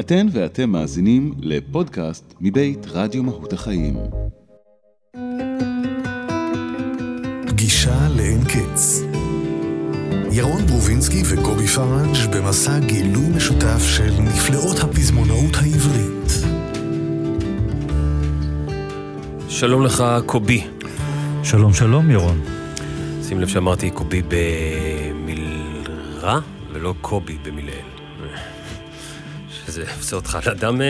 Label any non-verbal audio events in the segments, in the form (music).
אתן ואתם מאזינים לפודקאסט מבית רדיו מהות החיים. פגישה לאין קץ. ירון ברובינסקי וקובי פראג' במסע גילוי משותף של נפלאות הפזמונאות העברית. שלום לך, קובי. שלום שלום ירון. שים לב שאמרתי קובי במילרע, ולא קובי במילאל. שזה עושה אותך לאדם אה,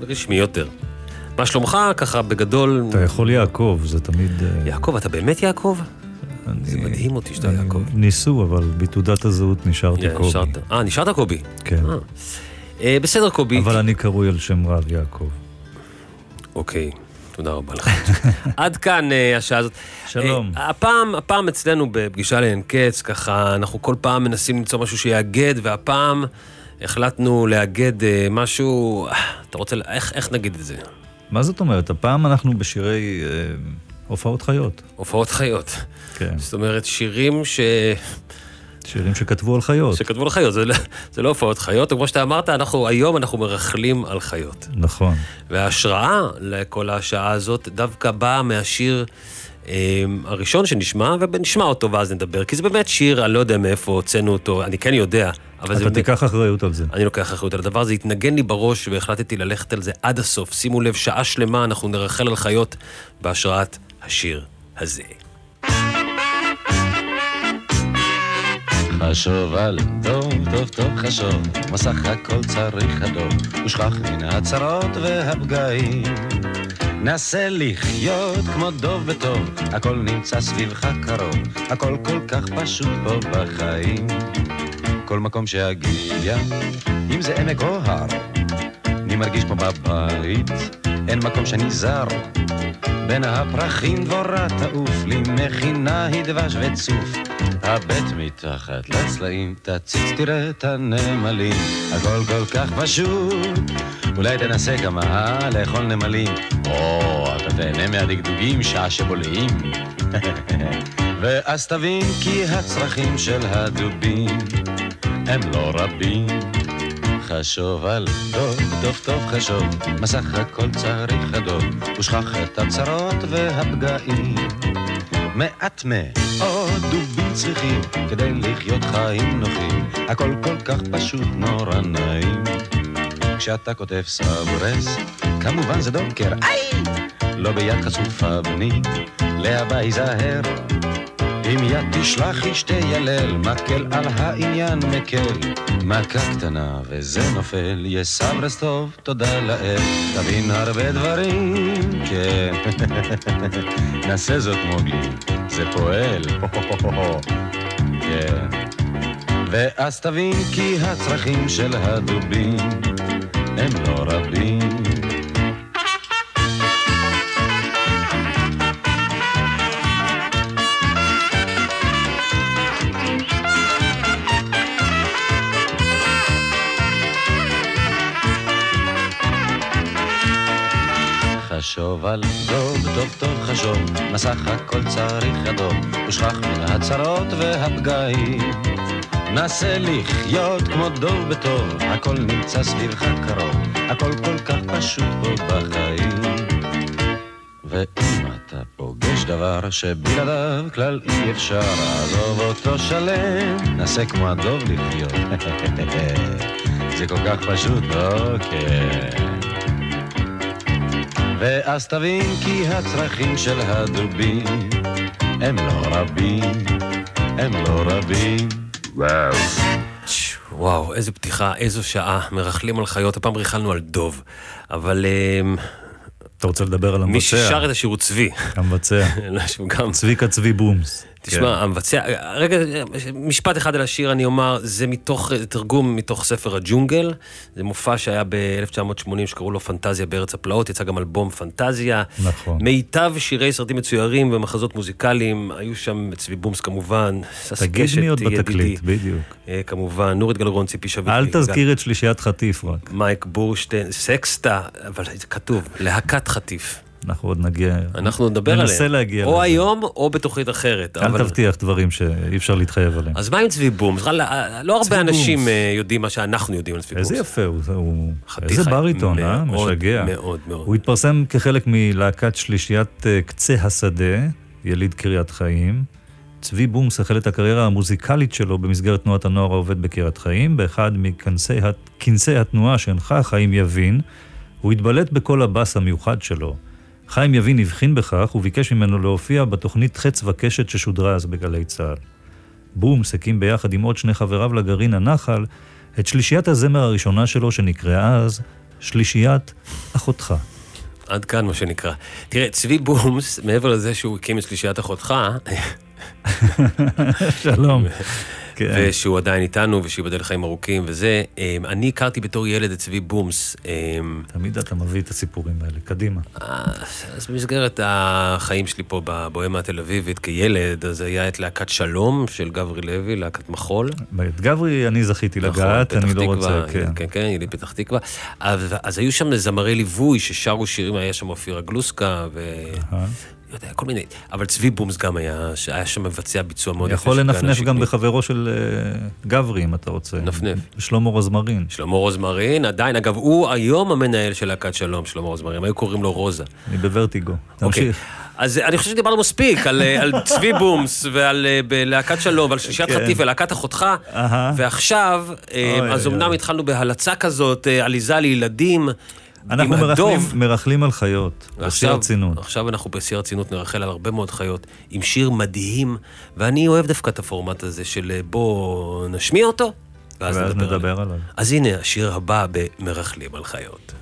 רשמי יותר. מה שלומך, ככה בגדול? אתה יכול יעקב, זה תמיד... אה, יעקב, אתה באמת יעקב? אני- זה מדהים אותי שאתה יעקב. ניסו, אבל בתעודת הזהות נשארתי כן, קובי. אה, נשארת קובי. כן. אה. אה, בסדר, קובי. אבל אני קרוי על שם רב יעקב. אוקיי, תודה רבה לך. (laughs) עד כאן השעה הזאת. שלום. הפעם, הפעם אצלנו בפגישה לאין קץ, ככה, אנחנו כל פעם מנסים למצוא משהו שיאגד, והפעם החלטנו לאגד אה, משהו, אתה רוצה, איך, איך נגיד את זה? מה זאת אומרת? הפעם אנחנו בשירי אה, הופעות חיות. הופעות חיות. כן. זאת אומרת, שירים ש... שירים שכתבו על חיות. שכתבו על חיות, זה, לא- זה לא הופעות חיות, וכמו שאתה אמרת, אנחנו היום אנחנו מרכלים על חיות. נכון. וההשראה לכל השעה הזאת דווקא באה מהשיר הראשון שנשמע, ונשמע אותו ואז נדבר, כי זה באמת שיר, אני לא יודע מאיפה הוצאנו אותו, אני כן יודע, אבל זה אתה. תיקח אחריות על זה. אני לוקח אחריות על הדבר הזה, התנגן לי בראש והחלטתי ללכת על זה עד הסוף. שימו לב, שעה שלמה אנחנו נרחל על חיות בהשראת השיר הזה. חשוב על טוב, טוב, טוב חשוב, מסך הכל צריך הדוב, ושכח מן הצרות והפגעים. נסה לחיות כמו דוב וטוב, הכל נמצא סביבך קרוב, הכל כל כך פשוט פה בחיים. כל מקום שאגיע, אם זה עמק או הר, אני מרגיש כמו בבית, אין מקום שאני זר. בין הפרחים דבורה תעוף לי, מכינה היא דבש וצוף. הבט מתחת לצלעים, תציץ תראה את הנמלים, הכל כל כך פשוט. אולי תנסה כמה לאכול נמלים, או אתה תהנה מהדגדוגים שעה שבולעים. (laughs) ואז תבין כי הצרכים של הדובים הם לא רבים. חשוב על טוב, טוב, טוב חשוב, מסך הכל צריך הדוב, ושכח את הצרות והפגעים. מעט מאוד דובים צריכים כדי לחיות חיים נוחים, הכל כל כך פשוט נורא נעים. כשאתה כותב סברס, כמובן זה דונקר, איי! לא ביד חשופה בני, להבא היזהר. אם יד תשלח אשתי ילל, מקל על העניין מקל. מכה קטנה וזה נופל, יש סברס טוב, תודה לאל. תבין הרבה דברים, כן. (laughs) נעשה זאת מוגלי, זה פועל. כן. ואז תבין כי הצרכים של הדובים הם לא רבים. חשוב על דוב, טוב טוב חשוב, מסך הכל צריך הדוב, ושכח מן הצרות והפגעים. נסה לחיות כמו דוב בטוב, הכל נמצא סביבך קרוב, הכל כל כך פשוט פה בחיים. ואם אתה פוגש דבר שבלעדיו כלל אי אפשר, עזוב אותו שלם, נסה כמו הדוב לחיות. (laughs) זה כל כך פשוט, כן. ואז תבין כי הצרכים של הדובים הם לא רבים, הם לא רבים. וואו. ש- וואו, איזה פתיחה, איזו שעה, מרכלים על חיות, הפעם ריכלנו על דוב. אבל אמ, אתה רוצה לדבר על המבצע? מי ששר את השיר הוא צבי. המבצע. (laughs) לא. צביקה צבי בומס. תשמע, המבצע, רגע, משפט אחד על השיר אני אומר, זה מתוך, תרגום מתוך ספר הג'ונגל, זה מופע שהיה ב-1980 שקראו לו פנטזיה בארץ הפלאות, יצא גם אלבום פנטזיה. נכון. מיטב שירי סרטים מצוירים ומחזות מוזיקליים, היו שם צבי בומס כמובן, ששי תגיד קשת, מי עוד בתקליט, בדיוק. אה, כמובן, נורית גלרון, ציפי שביט. אל תזכיר את שלישיית חטיף רק. מייק בורשטיין, סקסטה, אבל זה כתוב, להקת חטיף. אנחנו עוד נגיע, אנחנו נדבר עליהם. ננסה להגיע או לזה. היום או בתוכנית אחרת. אל אבל- תבטיח דברים שאי אפשר להתחייב עליהם. אז מה עם צבי בומס? וואלה, לא הרבה אנשים בומס. אה, יודעים מה שאנחנו יודעים על צבי בומס. איזה יפה הוא, הוא. איזה בריטון, אה? מאוד, משגע. מאוד, מאוד. הוא התפרסם כחלק מלהקת שלישיית אה, קצה השדה, יליד קריית חיים. צבי בומס החל את הקריירה המוזיקלית שלו במסגרת תנועת הנוער העובד בקריית חיים, באחד מכנסי הת- כנסי התנועה שהנחה חיים יבין, הוא התבלט בקול הבאס המיוחד שלו. חיים יבין הבחין בכך וביקש ממנו להופיע בתוכנית חץ וקשת ששודרה אז בגלי צה"ל. בומס הקים ביחד עם עוד שני חבריו לגרעין הנחל את שלישיית הזמר הראשונה שלו שנקראה אז שלישיית אחותך. עד כאן מה שנקרא. תראה, צבי בומס, מעבר לזה שהוא הקים את שלישיית אחותך, (laughs) שלום. כן. ושהוא עדיין איתנו, ושיבדל לחיים ארוכים וזה, אה, אני הכרתי בתור ילד את צבי בומס. אה, תמיד אתה מביא את הסיפורים האלה, קדימה. אז במסגרת החיים שלי פה בבוהמה התל אביבית כילד, אז היה את להקת שלום של גברי לוי, להקת מחול. את גברי אני זכיתי נכון, לגעת, אני לא רוצה, כן. כן, כן, יליד פתח תקווה. אז, אז היו שם זמרי ליווי ששרו שירים, היה שם אופירה גלוסקה, ו... לא יודע, כל מיני. אבל צבי בומס גם היה, שהיה שם מבצע ביצוע מאוד יפה. יכול לנפנף גם. בחברו של אה, גברי, אם אתה רוצה. נפנף. שלמה רוזמרין. שלמה רוזמרין, עדיין, אגב, הוא היום המנהל של להקת שלום, שלמה רוזמרין, היו קוראים לו רוזה. אני בוורטיגו. אוקיי. תמשיך. אז אני חושב שדיברנו מספיק על, אה, על צבי בומס ועל אה, בלהקת שלום ועל שלישיית כן. חטיף ולהקת אחותך. ועכשיו, אוי, אז אוי, אמנם אוי. התחלנו בהלצה כזאת, עליזה לילדים, אנחנו עם מרכלים- הדוב. מרכלים על חיות, בשיא הרצינות. עכשיו אנחנו בשיא הרצינות נרחל על הרבה מאוד חיות, עם שיר מדהים, ואני אוהב דווקא את הפורמט הזה של אה, בוא נשמיע אותו, ואז ואז נדבר עליו. נדבר עליו. אז הנה השיר הבא במרכלים על חיות.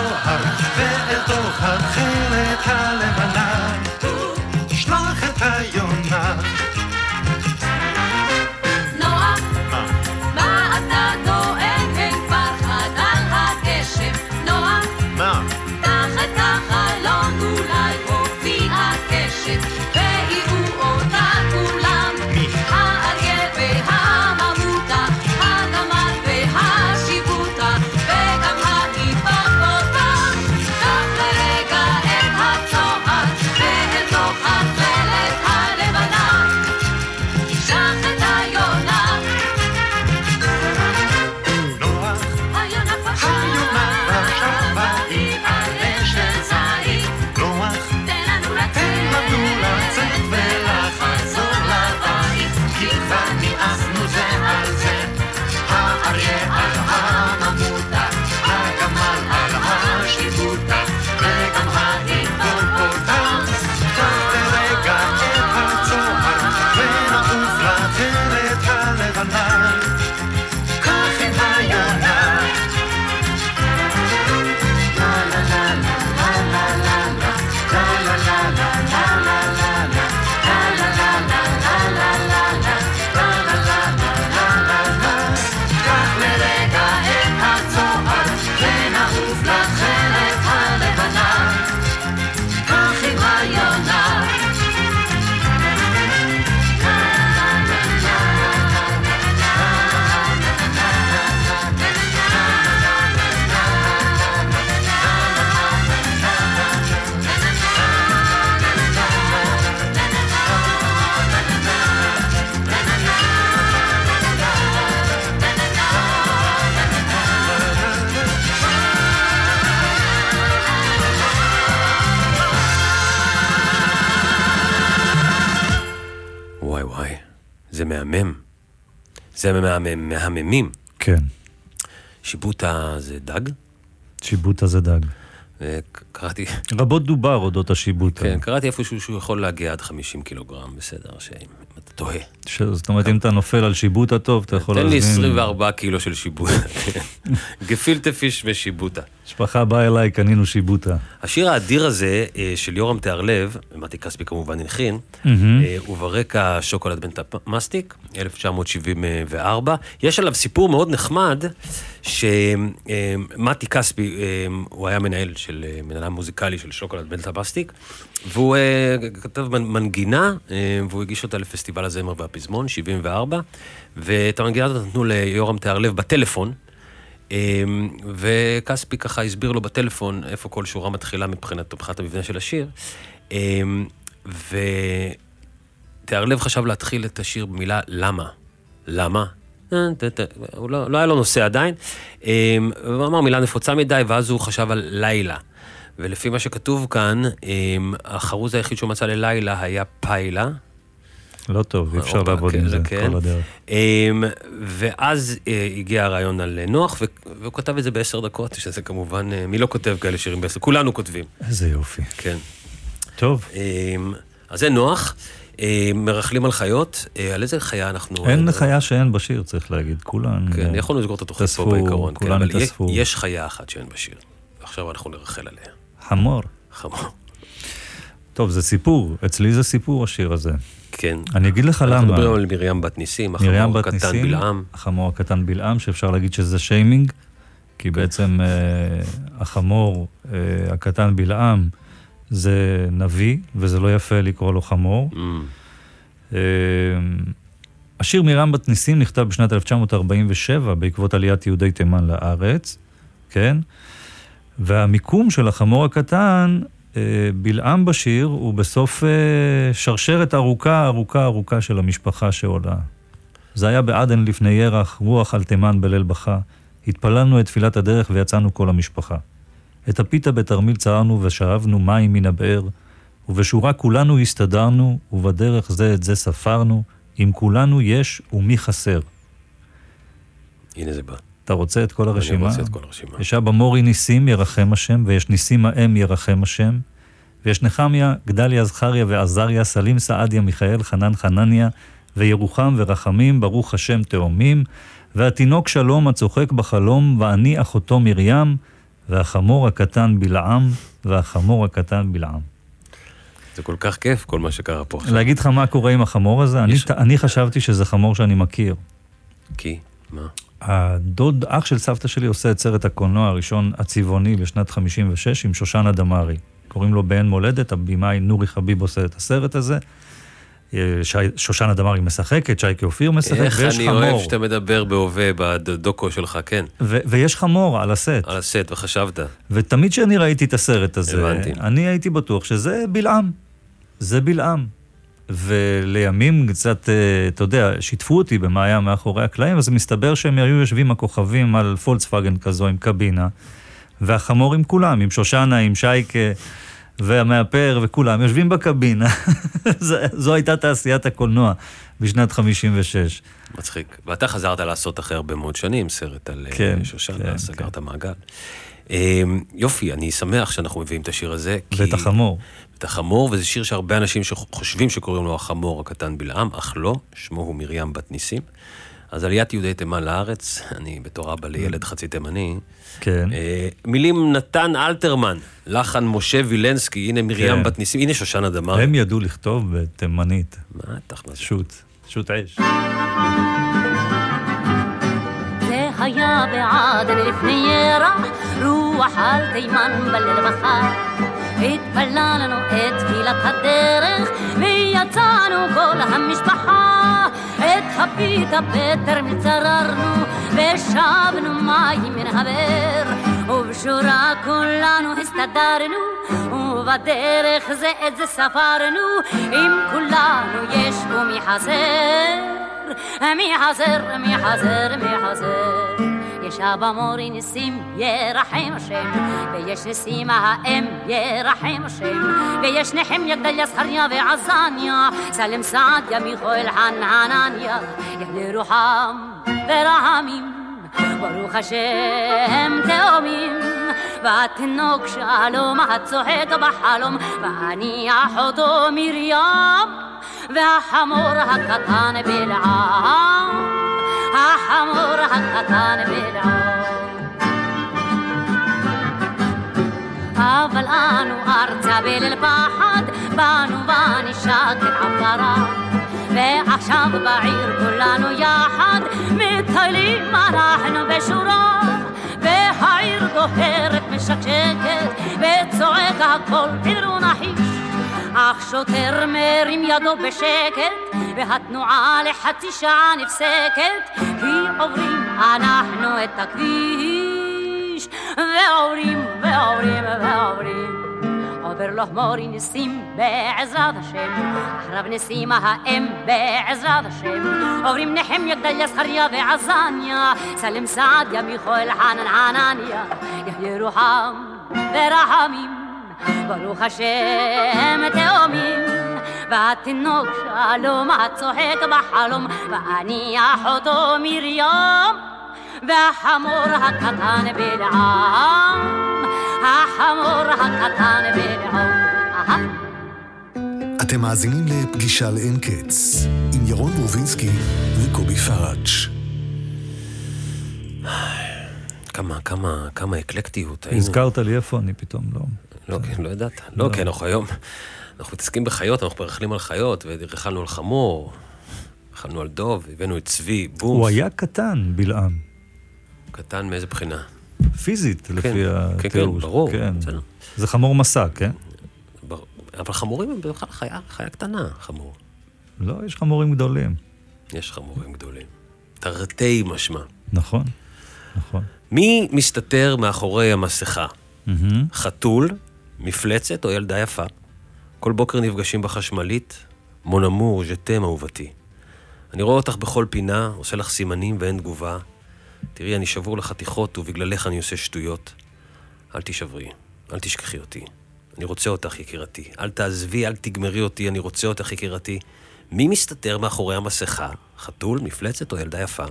הצוהר, ואל תוך התכלת הלבנה, שלח את היונה. החלון, אולי הופיע קשת, זה מהמם- מהממים. כן, שיבוטה זה דג? שיבוטה זה דג. אה, קראתי, רבות דובר אודות השיבוטה. כן, קראתי איפשהו שהוא יכול להגיע עד 50 קילוגרם, בסדר, שאם אתה תוהה. ש- זאת אומרת, אם אתה נופל על שיבוטה טוב, אתה יכול תן לי להזמין... 24 קילו של שיבוטה. (laughs) גפילטה פיש ושיבוטה. משפחה באה אליי, קנינו שיבוטה. השיר האדיר הזה אה, של יורם תיארלב, מתי כספי כמובן הלחין, מהמם. אה, וברקע שוקולד בן מסטיק, 1974. יש עליו סיפור מאוד נחמד, שמתי כספי, אה, הוא היה מנהל של, מנהל מוזיקלי של שוקולד בן מסטיק, והוא אה, כתב מנ- מנגינה, אה, והוא הגיש אותה לפסטיבל הזמר והפזמון, 74, ואת המנגינה הזאת נתנו ליורם תיארלב בטלפון. אמ, וכספי ככה הסביר לו בטלפון איפה כל שורה מתחילה מבחינת, מבחינת המבנה של השיר. אמ, ותיארלב חשב להתחיל את השיר במילה למה. למה? הוא לא, לא היה לו נושא עדיין. אמ, הוא אמר מילה נפוצה מדי, ואז הוא חשב על לילה. ולפי מה שכתוב כאן, אמ, החרוז היחיד שהוא מצא ללילה היה פיילה. לא טוב, אי אפשר לעבוד עם כן, זה כן. כל הדרך. אמ, ואז אה, הגיע הרעיון על נוח, ו- והוא כתב את זה בעשר דקות, שזה כמובן, אה, מי לא כותב כאלה שירים בעשר? כולנו כותבים, איזה יופי. כן. טוב, אמ, אז זה נוח, מרכלים על חיות, אה, על איזה חיה אנחנו... אין אה, חיה שאין בשיר, צריך להגיד. כולן... כן, אה, יכולנו לסגור את התוכנית פה בעיקרון, כן, כולן יש- התאספו. יש חיה אחת שאין בשיר, ועכשיו אנחנו נרחל עליה. חמור. חמור. טוב, זה סיפור. אצלי זה סיפור, השיר הזה. כן. אני אגיד לך אנחנו למה. מדברים על מרים בת ניסים, החמור הקטן בלעם. החמור הקטן בלעם, שאפשר להגיד שזה שיימינג, כי בעצם אה, החמור אה, הקטן בלעם זה נביא, וזה לא יפה לקרוא לו חמור. אמ, אה, השיר מרים בת ניסים נכתב בשנת 1947 בעקבות עליית יהודי תימן לארץ, כן? והמיקום של החמור הקטן, אה, בלעם בשיר, הוא בסוף אה, שרשרת ארוכה, ארוכה, ארוכה של המשפחה שעולה. זה היה בעדן לפני ירח, רוח על תימן בליל בכה. התפללנו את תפילת הדרך ויצאנו כל המשפחה. את הפיתה בתרמיל צררנו ושאבנו מים מן הבאר, ובשורה כולנו הסתדרנו, ובדרך זה את זה ספרנו, אם כולנו יש ומי חסר. הנה זה בא. אתה רוצה את כל הרשימה? אני רוצה את כל הרשימה. יש אבא מורי ניסים ירחם השם, ויש ניסים האם ירחם השם, ויש נחמיה, גדליה, זכריה ועזריה, סלים סעדיה, מיכאל, חנן, חנניה, וירוחם ורחמים, ברוך השם תאומים, והתינוק שלום הצוחק בחלום, ואני אחותו מרים, והחמור הקטן בלעם, והחמור הקטן בלעם. זה כל כך כיף, כל מה שקרה פה עכשיו. להגיד לך מה קורה עם החמור הזה? אני, יש- אני חשבתי שזה חמור שאני מכיר. כי, מה? הדוד, אח של סבתא שלי עושה את סרט הקולנוע הראשון הצבעוני בשנת 56 עם שושנה דמארי. קוראים לו באין מולדת, הבמאי נורי חביב עושה את הסרט הזה. אה, שי, שושנה דמארי משחקת, שייקה אופיר משחק, איך ויש אני חמור. אוהב שאתה מדבר בהווה בדוקו שלך, כן, ו- ויש חמור על הסט. על הסט, וחשבת. ותמיד כשאני ראיתי את הסרט הזה, הבנתי. אני הייתי בטוח שזה בלעם. זה בלעם. ולימים קצת, אה, אתה יודע, שיתפו אותי במה היה מאחורי הקלעים, אז מסתבר שהם היו יושבים הכוכבים על פולקסווגן כזו עם קבינה, והחמור עם כולם, עם שושנה, עם שייקה. והמאפר וכולם יושבים בקבינה, (laughs) זו- הייתה תעשיית הקולנוע בשנת 56. מצחיק. ואתה חזרת לעשות אחרי הרבה מאוד שנים סרט על אה, כן, שושנה, כן, סגרת מעגל. אה, יופי, אני שמח שאנחנו מביאים את השיר הזה. כי- ואת החמור. את החמור, וזה שיר שהרבה אנשים שחושבים שקוראים לו החמור הקטן בלעם, אך לא, שמו הוא מרים בת ניסים. אז עליית יהודי תימן לארץ, אני בתור אבא לילד חצי תימני, כן. אה, מילים נתן אלתרמן, לחן משה וילנסקי, הנה מרים כן. בת ניסים, הנה שושנה דמארי. הם ידעו לכתוב בתימנית. מה תכנס? שוט, שוט אש. היה בעדן לפני ירח, רוח על תימן בליל בחר. התפללנו את תפילת הדרך, ויצאנו כל המשפחה. את הפיתה בתרמיל צררנו, ושאבנו מים מן הבאר. ובשורה כולנו הסתדרנו, ובדרך זה את זה ספרנו. אם כולנו יש ומי חסר? מי חסר, מי חסר, מי חסר? יש שבמורי ניסים ירחם השם, ויש ניסים האם ירחם השם, ויש נחמיה גדליה זכריה ועזניה, סלם סעדיה מיכאל חננניה, יחדי רוחם ורחמים, ברוך השם תאומים. והתינוק שלום הצוחק בחלום, ואני אחותו מרים, והחמור הקטן בלעם, החמור הקטן בלעם. אבל אנו ארצה בליל פחד, באנו ונשקת עפרה. ועכשיו בעיר כולנו יחד, מטיילים אנחנו בשורה. והעיר דוהרת משקשקת, וצועק הכל עברו נחיש. אך שוטר מרים ידו בשקט, והתנועה לחצי שעה נפסקת, כי עוברים אנחנו את הכביש, ועוברים ועוברים ועוברים. עובר לו מורי ניסים בעזרת השם, אחריו ניסים האם בעזרת השם, עוברים נחמיה גדליה זכריה ועזניה, סלם סעדיה מיכאל חנן חנניה, יחיה רוחם ורחמים, ברוך השם תאומים. והתינוק שלום הצוחק בחלום, ואני אחותו מרים, והחמור הקטן בלעם, החמור הקטן בלעם. אתם מאזינים לפגישה לאין קץ, עם ירון ברובינסקי וקובי פראג'. כמה, כמה, כמה אקלקטיות. הזכרת לי איפה אני פתאום לא... לא, כן, לא ידעת. לא, כן, אנחנו היום, אנחנו מתעסקים בחיות, אנחנו מרכלים על חיות, ורכלנו על חמור, רכלנו על דוב, הבאנו את צבי, בומס. הוא היה קטן, בלעם. קטן מאיזה בחינה? פיזית, לפי כן, התיאור. כן, ברור, כן. זה חמור מסע, כן? אבל חמורים הם בכלל חיה, חיה קטנה, חמור. לא, יש חמורים גדולים. יש חמורים גדולים. תרתי משמע. נכון, נכון. מי מסתתר מאחורי המסכה? מהמם. חתול, מפלצת או ילדה יפה? כל בוקר נפגשים בחשמלית, מונאמור, ז'תם אהובתי. אני רואה אותך בכל פינה, עושה לך סימנים ואין תגובה. תראי, אני שבור לחתיכות ובגללך אני עושה שטויות. אל תישברי, אל תשכחי אותי. אני רוצה אותך, יקירתי. אל תעזבי, אל תגמרי אותי, אני רוצה אותך, יקירתי. מי מסתתר מאחורי המסכה? חתול, מפלצת או ילדה יפה?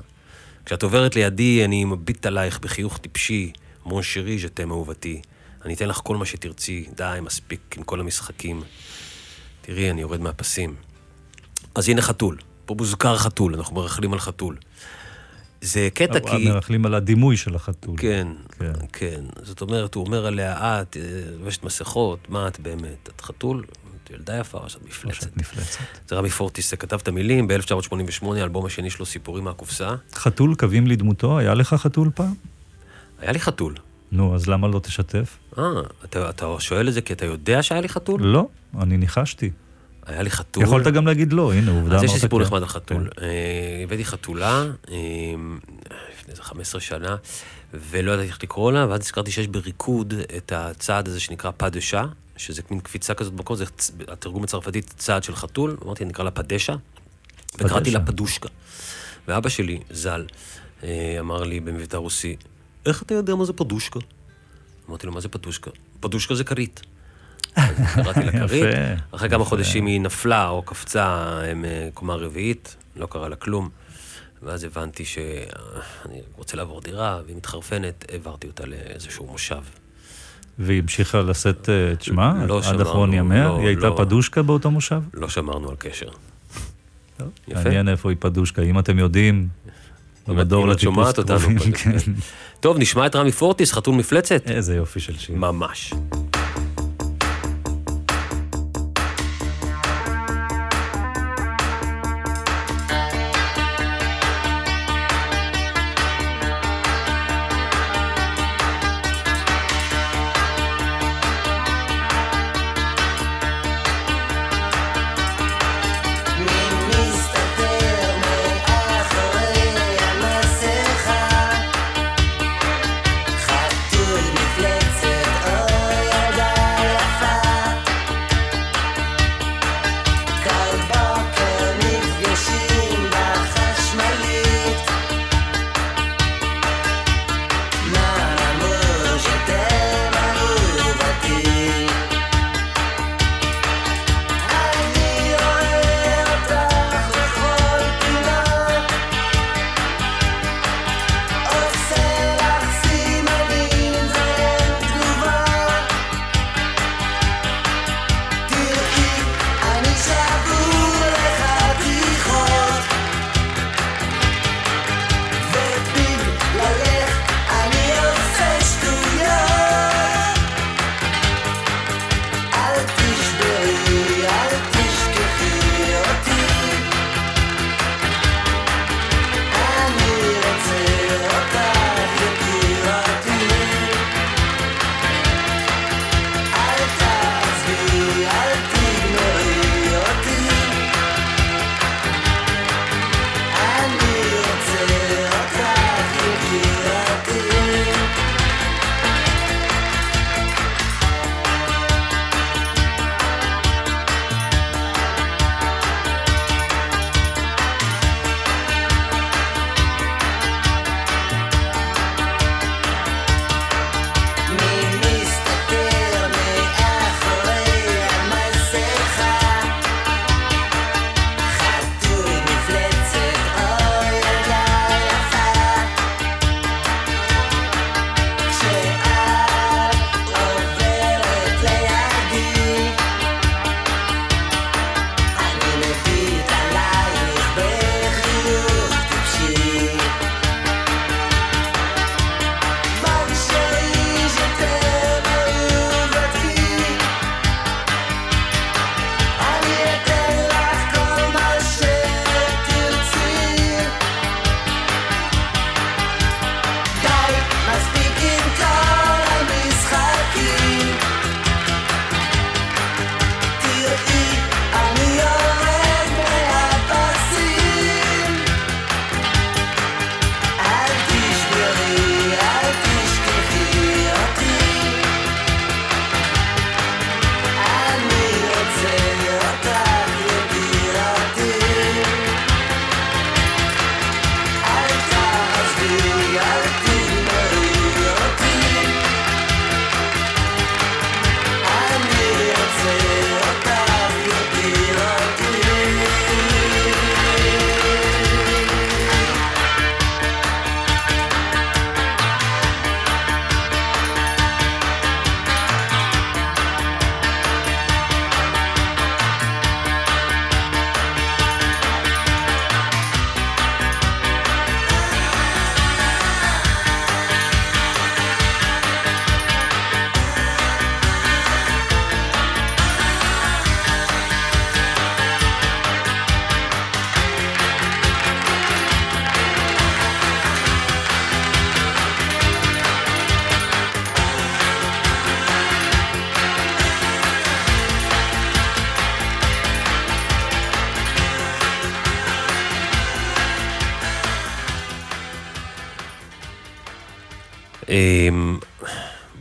כשאת עוברת לידי, אני מביט עלייך בחיוך טיפשי, מון שירי, ז'תם אהובתי. אני אתן לך כל מה שתרצי, די, מספיק עם כל המשחקים. תראי, אני יורד מהפסים. אז הנה חתול. פה מוזכר חתול, אנחנו מרכלים על חתול. זה קטע אבל כי... מרכלים על הדימוי של החתול. כן, כן. כן. זאת אומרת, הוא אומר עליה, את, אה, לובשת מסכות, מה את באמת? את חתול? את ילדה יפה או שאת או מפלצת? שאת מפלצת. זה רמי פורטיס כתב את המילים, ב-1988, האלבום השני שלו, סיפורים מהקופסה. חתול קווים לדמותו, היה לך חתול פעם? היה לי חתול. נו, אז למה לא תשתף? אה, אתה, אתה שואל את זה כי אתה יודע שהיה לי חתול? לא, אני ניחשתי. היה לי חתול. יכולת גם להגיד לא, הנה, עובדה אז יש לי סיפור כן. נחמד על חתול. כן. אה, הבאתי חתולה, אה, לפני איזה 15 שנה, ולא ידעתי איך לקרוא לה, ואז הזכרתי שיש בריקוד את הצעד הזה שנקרא פדשה, שזה מין קפיצה כזאת במקום, זה התרגום הצרפתית צעד של חתול, אמרתי, נקרא לה פדשה, וקראתי לה. פדושקה. ואבא שלי, ז"ל, אה, אמר לי במבטא רוסי, איך אתה יודע מה זה פדושקה? אמרתי לו, מה זה פדושקה? פדושקה זה כרית. קראתי לה (laughs) כרית, אחרי כמה. חודשים היא נפלה או קפצה אה, קומה רביעית, לא קרה לה כלום. ואז הבנתי שאני רוצה לעבור דירה, והיא מתחרפנת, העברתי אותה לאיזשהו מושב. והיא המשיכה לשאת אה, את שמה? לא עד שמרנו, אחרון ימיה? לא, היא הייתה לא. פדושקה באותו מושב? לא שמרנו על קשר. יפה. מעניין איפה היא פדושקה, אם אתם יודעים, במדור אם את לטיפוס שומעת אותנו, פדושקה. (laughs) כן. טוב, נשמע את רמי פורטיס, חתול מפלצת? איזה יופי של שיר. ממש.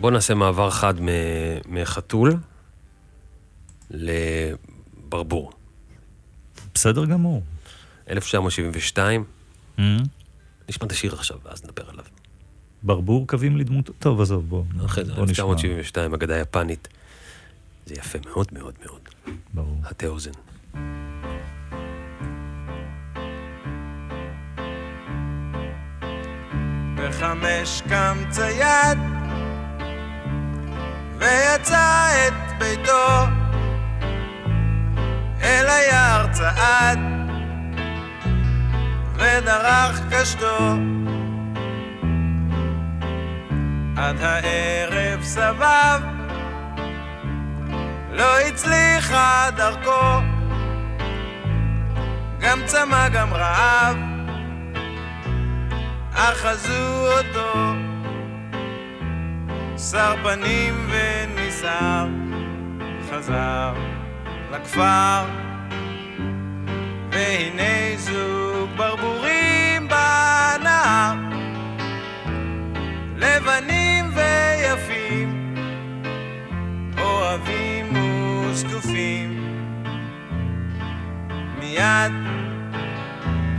בואו נעשה מעבר חד מחתול לברבור. בסדר גמור. 1972, Mm. נשמע את השיר עכשיו, ואז נדבר עליו. ברבור קווים לדמות... טוב, עזוב, בוא. אחרי זה, בוא נשמע. 1972, אגדה יפנית. זה יפה מאוד מאוד מאוד. ברור. הטה אוזן. בחמש קם צייד ויצא את ביתו אל היער צעד ודרך קשתו. עד הערב סבב לא הצליחה דרכו. גם צמא גם רעב אחזו אותו. שר פנים וניסר חזר לכפר. והנה זוג ברבורים בנהר. לבנים ויפים אוהבים וזקופים. מיד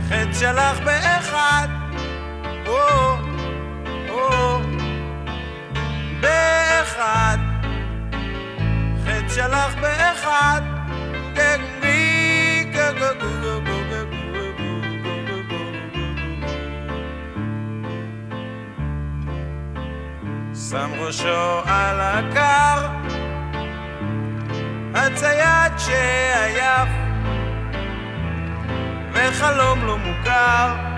חטא שלח באחד או, או, שלח באחד, שם ראשו על הקר, הצייד שעייף, וחלום לא מוכר.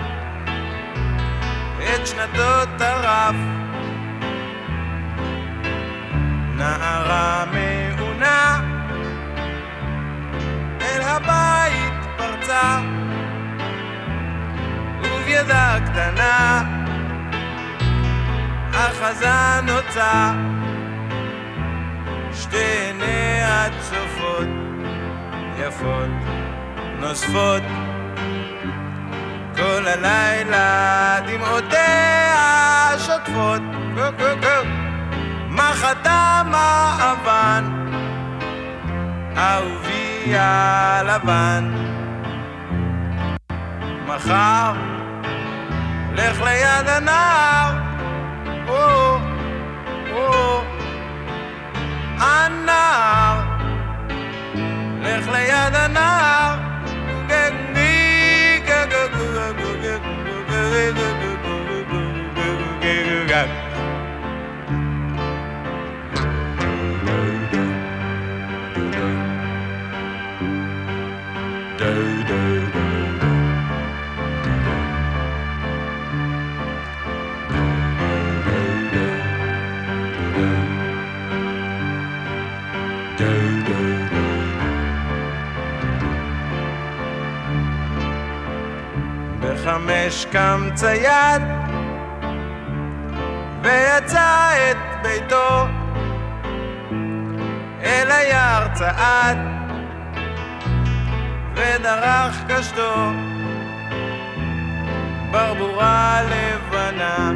את שנתות הרף. נערה מעונה אל הבית פרצה, ובידה קטנה אחזה נוצה, שתי עיניה צופות, יפות, נוספות כל הלילה דמעותיה שוטפות, מחתה מעבן, אהובי הלבן. מחר, לך ליד הנהר, או, או, הנהר, לך ליד הנהר, בחמש קם צייד ויצא את ביתו אל היער צעד ודרך קשתו ברבורה לבנה.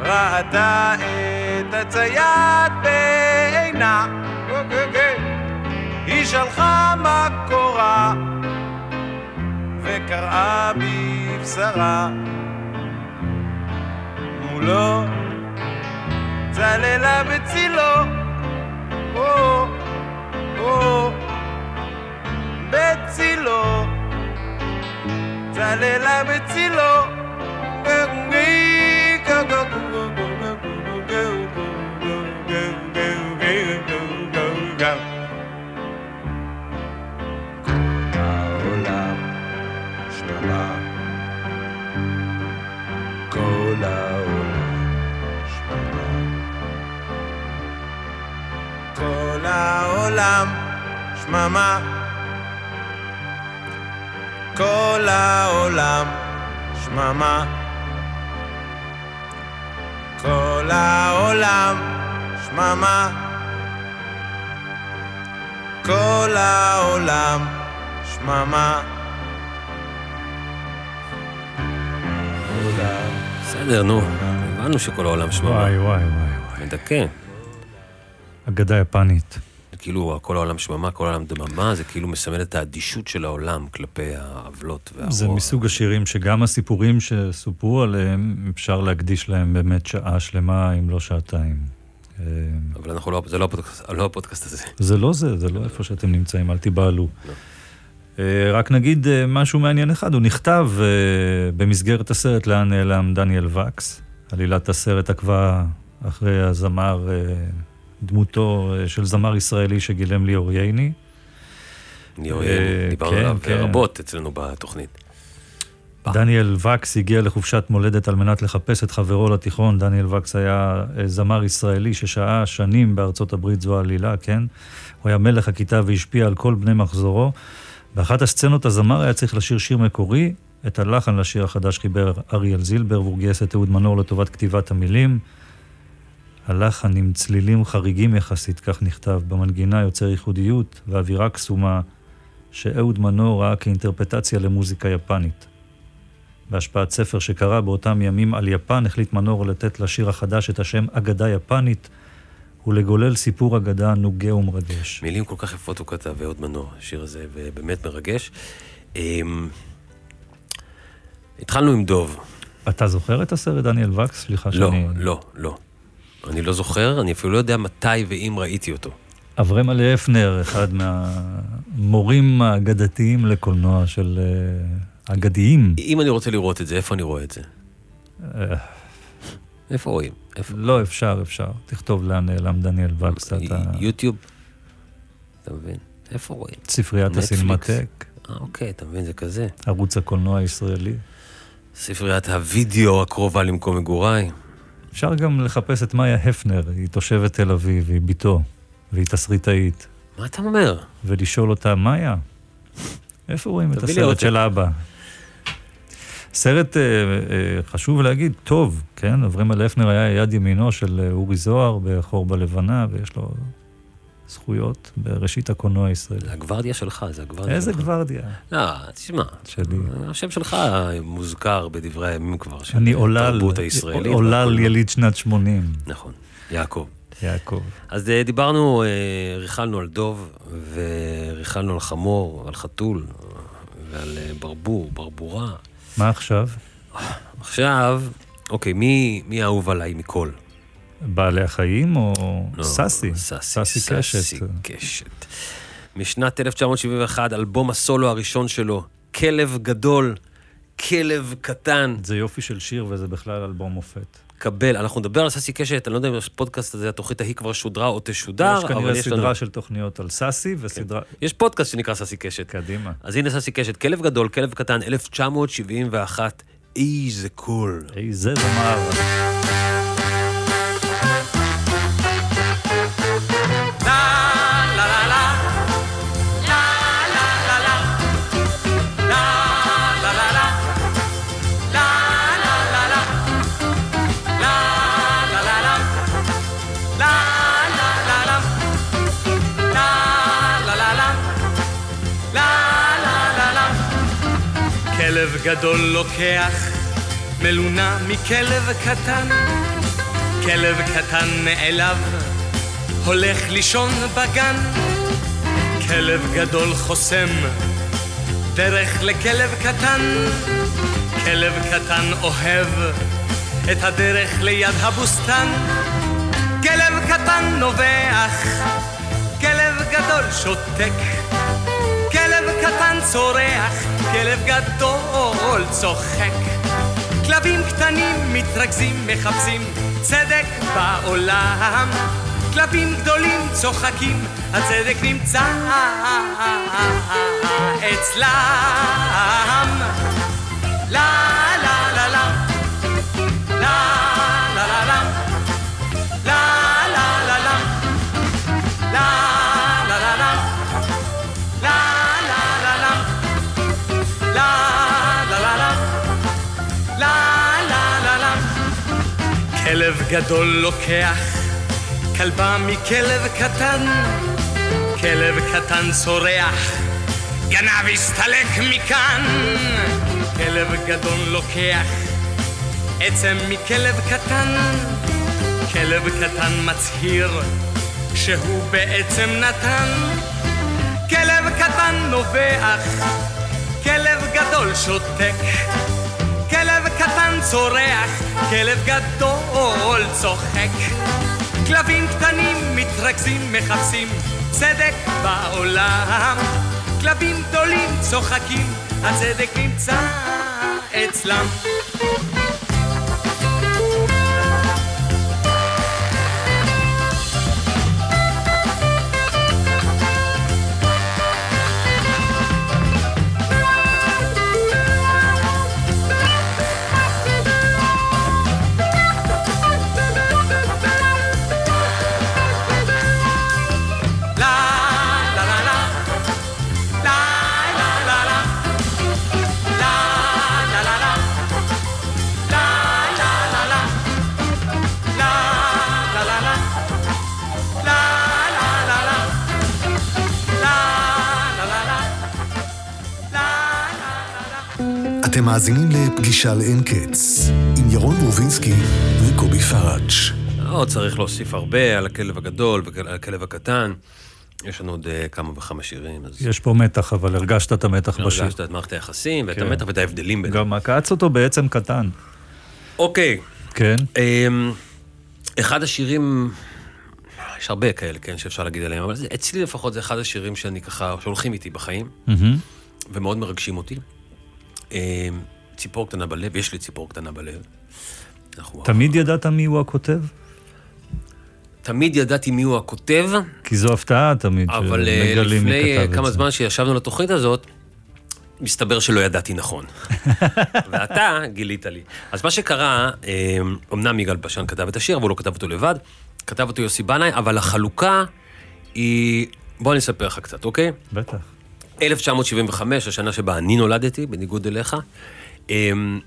ראתה את הצייד בעינה היא שלחה מקורה וקראה בבשרה מולו צללה בצילו. או, או, בצילו. צללה בצילו. העולם כל העולם שממה. כל העולם שממה. כל העולם שממה. כל העולם שממה. כל העולם שממה העולם. בסדר, נו. הבנו שכל העולם שממה. וואי, וואי, וואי. מדכא. אגדה יפנית. זה כאילו כל העולם שממה, כל העולם דממה, זה כאילו מסמל את האדישות של העולם כלפי העוולות והרוע. זה מסוג השירים שגם הסיפורים שסופרו עליהם, אפשר להקדיש להם באמת שעה שלמה, אם לא שעתיים. אבל אנחנו לא, זה לא הפודקאסט, לא הפודקאסט הזה. זה לא זה, זה לא איפה שאתם נמצאים, אל תיבהלו. אה, רק נגיד אה, משהו מעניין אחד, הוא נכתב אה, במסגרת הסרט לאן נעלם דניאל וקס. עלילת הסרט עקבה אחרי הזמר, אה, דמותו אה, של זמר ישראלי שגילם ליאור ייני. ליאור אה, ייני, דיברנו כן, עליו כן. רבות אצלנו בתוכנית. דניאל וקס הגיע לחופשת מולדת על מנת לחפש את חברו לתיכון. דניאל וקס היה אה, זמר ישראלי ששהה שנים בארצות הברית, זו העלילה, כן? הוא היה מלך הכיתה והשפיע על כל בני מחזורו. באחת הסצנות הזמר היה צריך לשיר שיר מקורי, את הלחן לשיר החדש חיבר אריאל זילבר, והוא גייס את אהוד מנור לטובת כתיבת המילים. הלחן עם צלילים חריגים יחסית, כך נכתב, במנגינה יוצר ייחודיות ואווירה קסומה, שאהוד מנור ראה כאינטרפטציה למוזיקה יפנית. בהשפעת ספר שקרא באותם ימים על יפן, החליט מנור לתת לשיר החדש את השם אגדה יפנית, ולגולל סיפור אגדה נוגה ומרגש. מילים כל כך יפות הוא כתב, אהוד מנור, השיר הזה, ובאמת מרגש. אמ, התחלנו עם דוב. אתה זוכר את הסרט דניאל וקס? סליחה לא, שאני... לא, לא. אני לא זוכר, אני אפילו לא יודע מתי ואם ראיתי אותו. אברהם עלי הפנר, אחד מהמורים האגדתיים לקולנוע של אה, אגדיים. אם אני רוצה לראות את זה, איפה אני רואה את זה? איפה רואים? איפה? לא, אפשר, אפשר. תכתוב לאן נעלם דניאל אתה... יוטיוב? אתה מבין? איפה רואים? ספריית. הסינמטק, אה, אוקיי, אתה מבין, זה כזה. ערוץ הקולנוע הישראלי. ספריית הוידאו הקרובה למקום מגוריי. אפשר גם לחפש את מאיה הפנר, היא תושבת תל אביב, היא בתו, והיא תסריטאית, מה אתה אומר? ולשאול אותה, מאיה, איפה רואים את הסרט עותק." של אבא? סרט, אה, אה, חשוב להגיד, טוב, כן? אברהם אלפנר היה יד ימינו של אה, אורי זוהר בחור בלבנה, ויש לו זכויות בראשית הקולנוע הישראלי. זה הגוורדיה שלך, זה הגוורדיה איזה שלך. גוורדיה? לא, תשמע, שלי. השם שלך מוזכר בדברי הימים כבר, של אני עולל, התרבות הישראלית. עולל והקולנוע. יליד שנת 80, נכון, יעקב. יעקב. אז אה, דיברנו, אה, ריכלנו על דוב, וריכלנו על חמור, על חתול, ועל ברבור, ברבורה. מה עכשיו? עכשיו, אוקיי, מי, מי האהוב עליי מכל? בעלי החיים או לא, סאסי? סאסי, סאסי סאסי קשת. קשת. משנת 1971, אלבום הסולו הראשון שלו, כלב גדול, כלב קטן, זה יופי של שיר וזה בכלל אלבום מופת. קבל. אנחנו נדבר על סאסי קשת, אני לא יודע אם הפודקאסט הזה, התוכנית ההיא כבר שודרה או תשודר, יש כנראה יש סדרה לנו... של תוכניות על סאסי וסדרה... יש פודקאסט שנקרא סאסי קשת. קדימה. אז הנה סאסי קשת, כלב גדול, כלב קטן, 1971, איזה קול. איזה זמר. כלב גדול לוקח מלונה מכלב קטן, כלב קטן נעלב, הולך לישון בגן, כלב גדול חוסם דרך לכלב קטן, כלב קטן אוהב את הדרך ליד הבוסתן, כלב קטן נובח, כלב גדול שותק, כלב קטן צורח, כלב גדול צוחק. כלבים קטנים מתרכזים, מחפשים צדק בעולם. כלבים גדולים צוחקים, הצדק נמצא אצלם. לה גדול לוקח כלבה מכלב קטן כלב קטן צורח גנב הסתלק מכאן כלב גדול לוקח עצם מכלב קטן, כלב קטן מצהיר שהוא בעצם נתן. כלב קטן נובח, כלב גדול שותק. קטן צורח, כלב גדול צוחק. כלבים קטנים מתרכזים, מחפשים צדק בעולם. כלבים גדולים צוחקים, הצדק נמצא אצלם. אתם מאזינים לפגישה לאין קץ, עם ירון ברובינסקי וקובי פראג'. לא צריך להוסיף הרבה על הכלב הגדול ועל הכלב הקטן. יש לנו עוד אה, כמה וכמה שירים, אז יש פה מתח, אבל הרגשת את המתח בשיר. הרגשת את מערכת היחסים ואת כן. המתח ואת ההבדלים ביניהם. גם עקץ אותו בעצם קטן. אוקיי, כן? אמ, אחד השירים, יש הרבה כאלה, כן, שאפשר להגיד עליהם, אבל זה- אצלי לפחות זה אחד השירים שאני ככה, שהולכים איתי בחיים, מהמם. ומאוד מרגשים אותי. אמ, ציפור קטנה בלב, יש לי ציפור קטנה בלב. תמיד ידעת מי הוא הכותב? תמיד ידעתי מי הוא הכותב, כי זו הפתעה תמיד, אבל אה, שמגלים מי לפני אה, כתב כמה את זה. זמן שישבנו לתוכנית הזאת, מסתבר שלא ידעתי נכון. (laughs) ואתה גילית לי. אז מה שקרה, אה, אמנם יגאל בשן כתב את השיר, אבל הוא לא כתב אותו לבד, כתב אותו יוסי בנאי, אבל החלוקה היא... בוא אני אספר לך קצת, אוקיי? בטח. 1975, השנה שבה אני נולדתי, בניגוד אליך. אמ,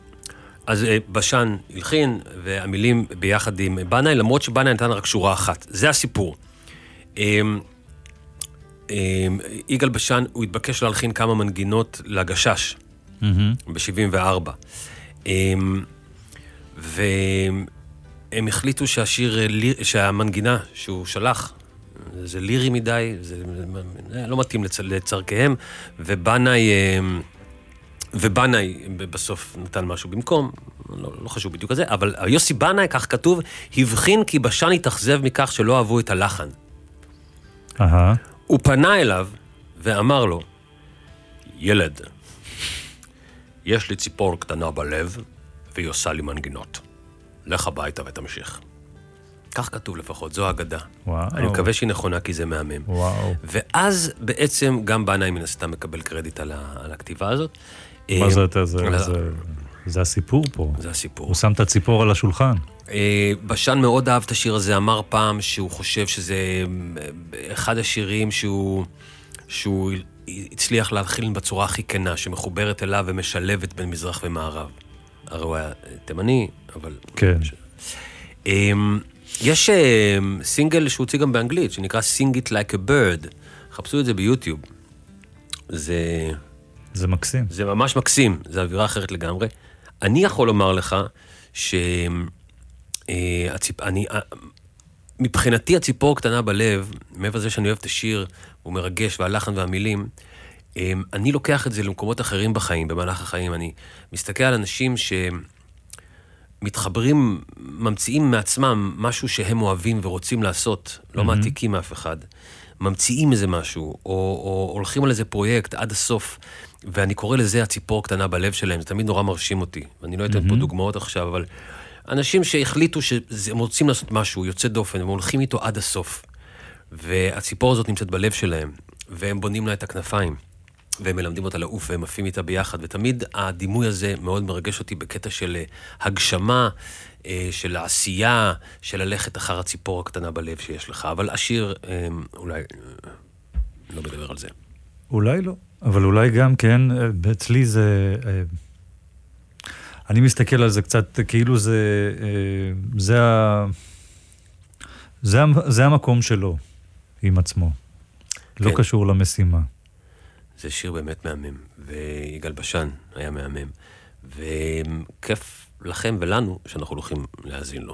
אז אה, בשן הלחין, והמילים ביחד עם בנאי, למרות שבנאי נתן רק שורה אחת. זה הסיפור. אמ, אמ, יגאל בשן, הוא התבקש להלחין כמה מנגינות לגשש, מהמם. ב-74. אמ, והם החליטו שהשיר, אה, שהמנגינה שהוא שלח, זה לירי מדי, זה לא מתאים לצ- לצורכיהם, ובנאי, אמ, ובנאי בסוף נתן משהו במקום, לא, לא חשוב בדיוק על זה, אבל יוסי בנאי, כך כתוב, הבחין כי בשן התאכזב מכך שלא אהבו את הלחן. אהה. הוא פנה אליו ואמר לו, ילד, יש לי ציפור קטנה בלב, והיא עושה לי מנגינות. לך הביתה ותמשיך. כך כתוב לפחות, זו האגדה. וואו. אני מקווה שהיא נכונה כי זה מהמם. וואו. ואז בעצם גם בנאי מן הסתם מקבל קרדיט על, ה, על הכתיבה הזאת. מה אה, זה, אתה- זה- על זה- זה הסיפור פה. זה הסיפור. הוא שם את הציפור על השולחן. אה, בשן מאוד אהב את השיר הזה, אמר פעם שהוא חושב שזה אה, אחד השירים שהוא, שהוא הצליח להלחין בצורה הכי כנה, שמחוברת אליו ומשלבת בין מזרח ומערב. הרי הוא היה תימני, אבל... כן. אמ, יש אה, סינגל שהוא הוציא גם באנגלית, שנקרא Sing It Like a Bird. חפשו את זה ביוטיוב. זה... זה מקסים. זה ממש מקסים, זו אווירה אחרת לגמרי. אני יכול לומר לך ש... אה, הציפ... אני... אה, מבחינתי הציפור קטנה בלב, מעבר לזה שאני אוהב את השיר, הוא מרגש, והלחן והמילים, אה, אני לוקח את זה למקומות אחרים בחיים, במהלך החיים. אני מסתכל על אנשים שמתחברים, ממציאים מעצמם משהו שהם אוהבים ורוצים לעשות, לא מהמם. מעתיקים מאף אחד. ממציאים איזה משהו, או, או הולכים על איזה פרויקט עד הסוף, ואני קורא לזה הציפור קטנה בלב שלהם, זה תמיד נורא מרשים אותי. ואני לא אתן פה מהמם. דוגמאות עכשיו, אבל אנשים שהחליטו שהם רוצים לעשות משהו יוצא דופן, הם הולכים איתו עד הסוף. והציפור הזאת נמצאת בלב שלהם, והם בונים לה את הכנפיים, והם מלמדים אותה לעוף, והם עפים איתה ביחד, ותמיד הדימוי הזה מאוד מרגש אותי בקטע של אה, הגשמה, אה, של העשייה, של ללכת אחר הציפור הקטנה בלב שיש לך. אבל השיר, אה, אולי, לא מדבר על זה. אולי לא, אבל אולי גם כן, אצלי זה... אני מסתכל על זה קצת כאילו זה... זה, ה, זה, זה המקום שלו עם עצמו. לא כן. קשור למשימה. זה שיר באמת מהמם, ויגאל בשן היה מהמם. וכיף לכם ולנו שאנחנו הולכים להאזין לו.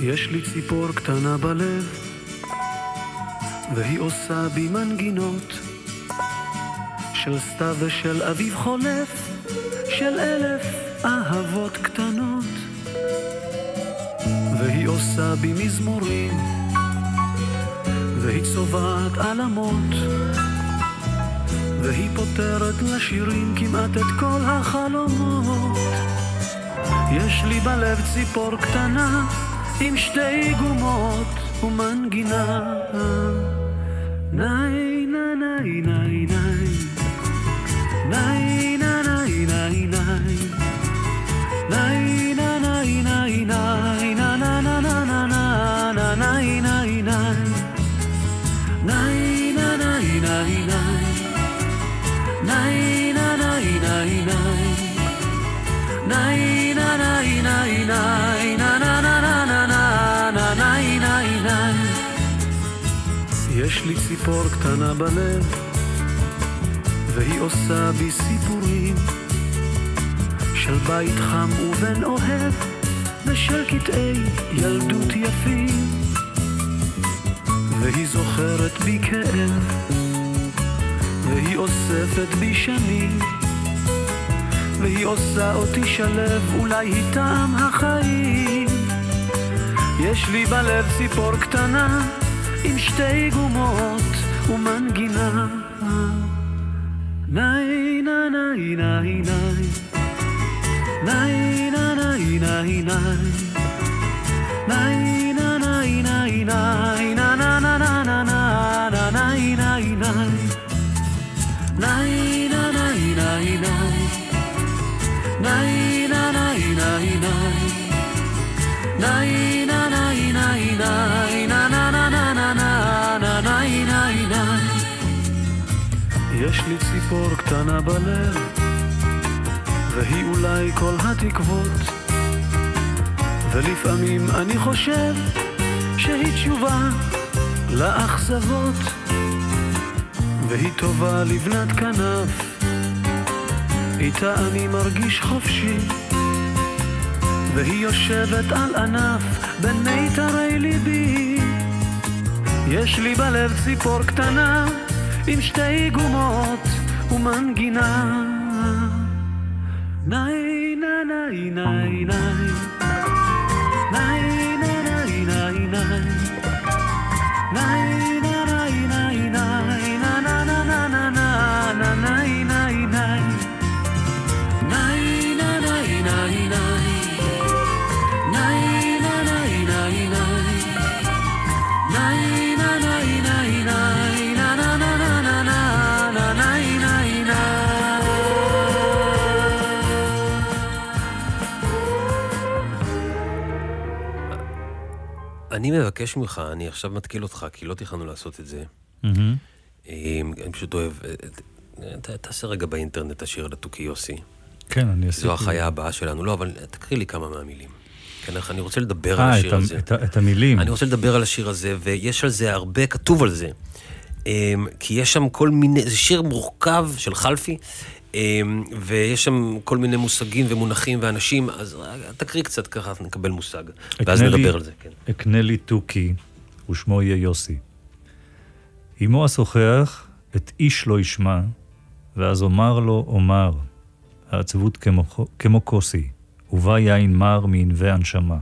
יש לי ציפור קטנה בלב, והיא עושה בי מנגינות של סתיו ושל אביב חולף, של אלף אהבות קטנות. והיא עושה בי מזמורים, והיא צובעת עלמות, והיא פותרת לשירים כמעט את כל החלומות. יש לי בלב ציפור קטנה, עם שתי גומות ומנגינה. ניי ניי ניי ניי ניי ציפור קטנה בלב והיא עושה בי סיפורים של בית חם ובן אוהב ושל קטעי ילדות יפים והיא זוכרת בי כאב והיא אוספת בי שנים והיא עושה אותי שלב, אולי היא טעם החיים. יש לי בלב ציפור קטנה, עם שתי גומות ומנגינה. ניי ניי ניי ניי ניי ניי ניי ניי קטנה בלב והיא אולי כל התקוות. ולפעמים אני חושב שהיא תשובה לאכזבות והיא טובה לבנת כנף. איתה אני מרגיש חופשי והיא יושבת על ענף בין מיתרי ליבי. יש לי בלב ציפור קטנה עם שתי גומות ומנגינה. ניי ניי ניי ניי ניי. ניי ניי ניי אני מבקש ממך, אני עכשיו מתקיל אותך, כי לא תכננו לעשות את זה. אמ, אני פשוט אוהב... אה, אה, תעשה רגע באינטרנט השיר לתוכי יוסי. כן, אני עשיתי... זו החיה הבאה שלנו. לא, אבל תקריא לי כמה מהמילים. כן, אני רוצה לדבר על אה, את השיר הזה. את ה- את המילים. אני רוצה לדבר על השיר הזה, ויש על זה הרבה, כתוב על זה. אמ, כי יש שם כל מיני, זה שיר מורכב של חלפי, ויש שם כל מיני מושגים ומונחים ואנשים, אז תקריא קצת ככה, נקבל מושג. ואז לי- נדבר על זה, כן. אקנה לי תוכי, ושמו יהיה יוסי. אמו אשוחח, את איש לא ישמע, ואז אומר לו, אומר, העצבות כמו, כמו כוסי, ובה יין מר מענבי הנשמה.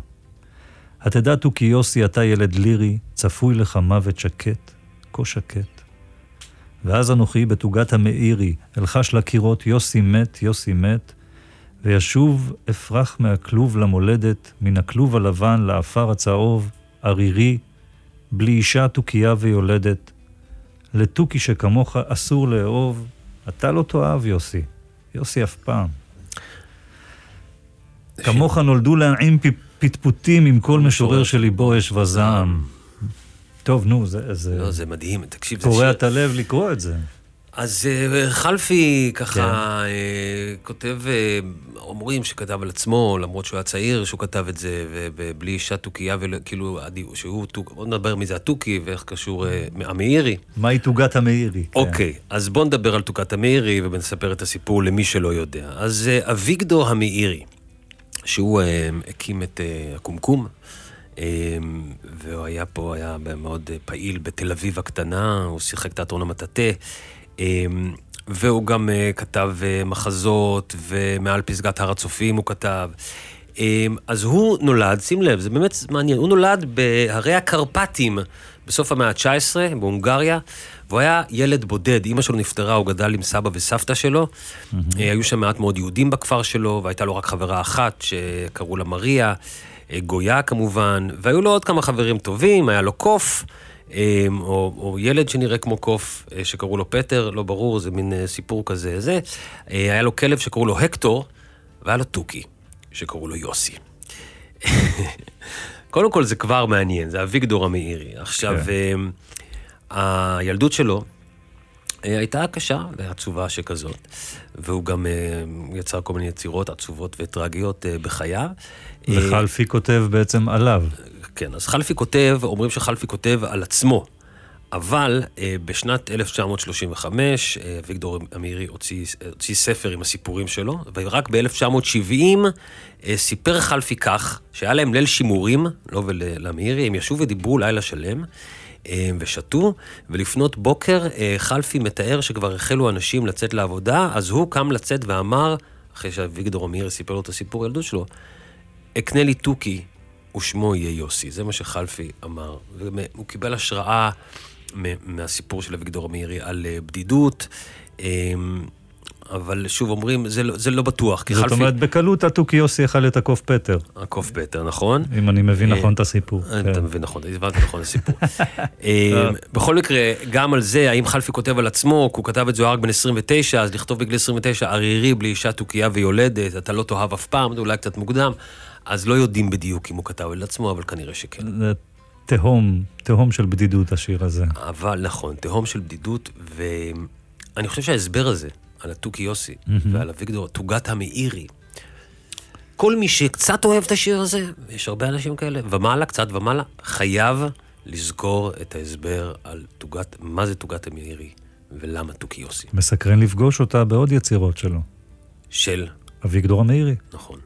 התדע תוכי יוסי, אתה ילד לירי, צפוי לך מוות שקט, כה שקט. ואז אנוכי בתוגת המאירי, אלחש לקירות, יוסי מת, יוסי מת, וישוב אפרח מהכלוב למולדת, מן הכלוב הלבן לעפר הצהוב, ערירי, בלי אישה תוכיה ויולדת. לתוכי שכמוך אסור לאהוב, אתה לא תאהב, יוסי. יוסי אף פעם. כמוך נולדו להנעים פטפוטים עם כל משורר שליבו אש וזעם. טוב, נו, זה... זה... לא, זה מדהים, תקשיב, קורע. את הלב לקרוא את זה. אז אה, חלפי כן. ככה אה, כותב, אה, אומרים שכתב על עצמו, למרות שהוא היה צעיר, שהוא כתב את זה, ובלי אישה תוכייה, וכאילו, שהוא בוא נדבר מי זה התוכי ואיך קשור המאירי. מהי תוגת המאירי? כן. אוקיי, אז בואו נדבר על תוכת המאירי ונספר את הסיפור למי שלא יודע. אז אביגדור המאירי, שהוא הקים את הקומקום, והוא היה פה, היה מאוד פעיל בתל אביב הקטנה, הוא שיחק תיאטרון המטאטה, אה, והוא גם אה, כתב אה, מחזות, ומעל פסגת הר הצופים הוא כתב. אה, אז הוא נולד, שים לב, זה באמת מעניין, הוא נולד בהרי הקרפטים בסוף המאה ה-19, בהונגריה, והוא היה ילד בודד, אימא שלו נפטרה, הוא גדל עם סבא וסבתא שלו. אה, היו שם מעט מאוד יהודים בכפר שלו, והייתה לו רק חברה אחת שקראו לה מריה, אה, גויה כמובן, והיו לו עוד כמה חברים טובים, היה לו קוף. אה, או, או ילד שנראה כמו קוף, שקראו לו פטר, לא ברור, זה מין סיפור כזה, זה. היה לו כלב שקראו לו הקטור, והיה לו תוכי, שקראו לו יוסי. (laughs) קודם כל זה כבר מעניין, זה אביגדור המאירי. עכשיו, כן. הילדות שלו אה, הייתה קשה ועצובה שכזאת, והוא גם אה, יצר כל מיני יצירות עצובות וטרגיות אה, בחייו. וחלפי כותב בעצם עליו. כן, אז חלפי כותב, אומרים שחלפי כותב על עצמו, אבל בשנת 1935, אה, אביגדור המאירי הוציא, הוציא ספר עם הסיפורים שלו, ורק ב-1970 אה, סיפר חלפי כך, שהיה להם ליל שימורים, לא ולמאירי, הם ישבו ודיברו לילה שלם. אה, ושתו, ולפנות בוקר אה, חלפי מתאר שכבר החלו אנשים לצאת לעבודה, אז הוא קם לצאת ואמר, אחרי שאביגדור המאירי סיפר לו את הסיפור ילדות שלו, אקנה לי תוכי ושמו יהיה יוסי. זה מה שחלפי אמר. והוא קיבל השראה מהסיפור של אביגדור המאירי על אה, בדידות, אבל שוב אומרים, זה לא, זה לא בטוח, זאת חלפי... אומרת, בקלות התוכי יוסי יכל את הקוף פטר, הקוף פטר, נכון? אם אני מבין אה, נכון את הסיפור. אתה כן. מבין נכון, הבנתי נכון את הסיפור. (laughs) אה, בכל מקרה, גם על זה, האם חלפי כותב על עצמו, כי הוא כתב את רק בן 29, אז לכתוב בגיל 29, ערירי בלי אישה תוכייה ויולדת, אתה לא תאהב אף פעם, זה אולי קצת מוקדם, אז לא יודעים בדיוק אם הוא כתב על עצמו, אבל כנראה שכן. תהום, תהום של בדידות השיר הזה. אבל נכון, תהום של בדידות, ואני חושב שההסבר הזה, על התוכי יוסי מהמם. ועל אביגדור, תוגת המאירי, כל מי שקצת אוהב את השיר הזה, יש הרבה אנשים כאלה, ומעלה, קצת ומעלה, חייב לזכור את ההסבר על תוגת, מה זה תוגת המאירי ולמה תוכי יוסי. מסקרן לפגוש אותה בעוד יצירות שלו. של, אביגדור המאירי. נכון.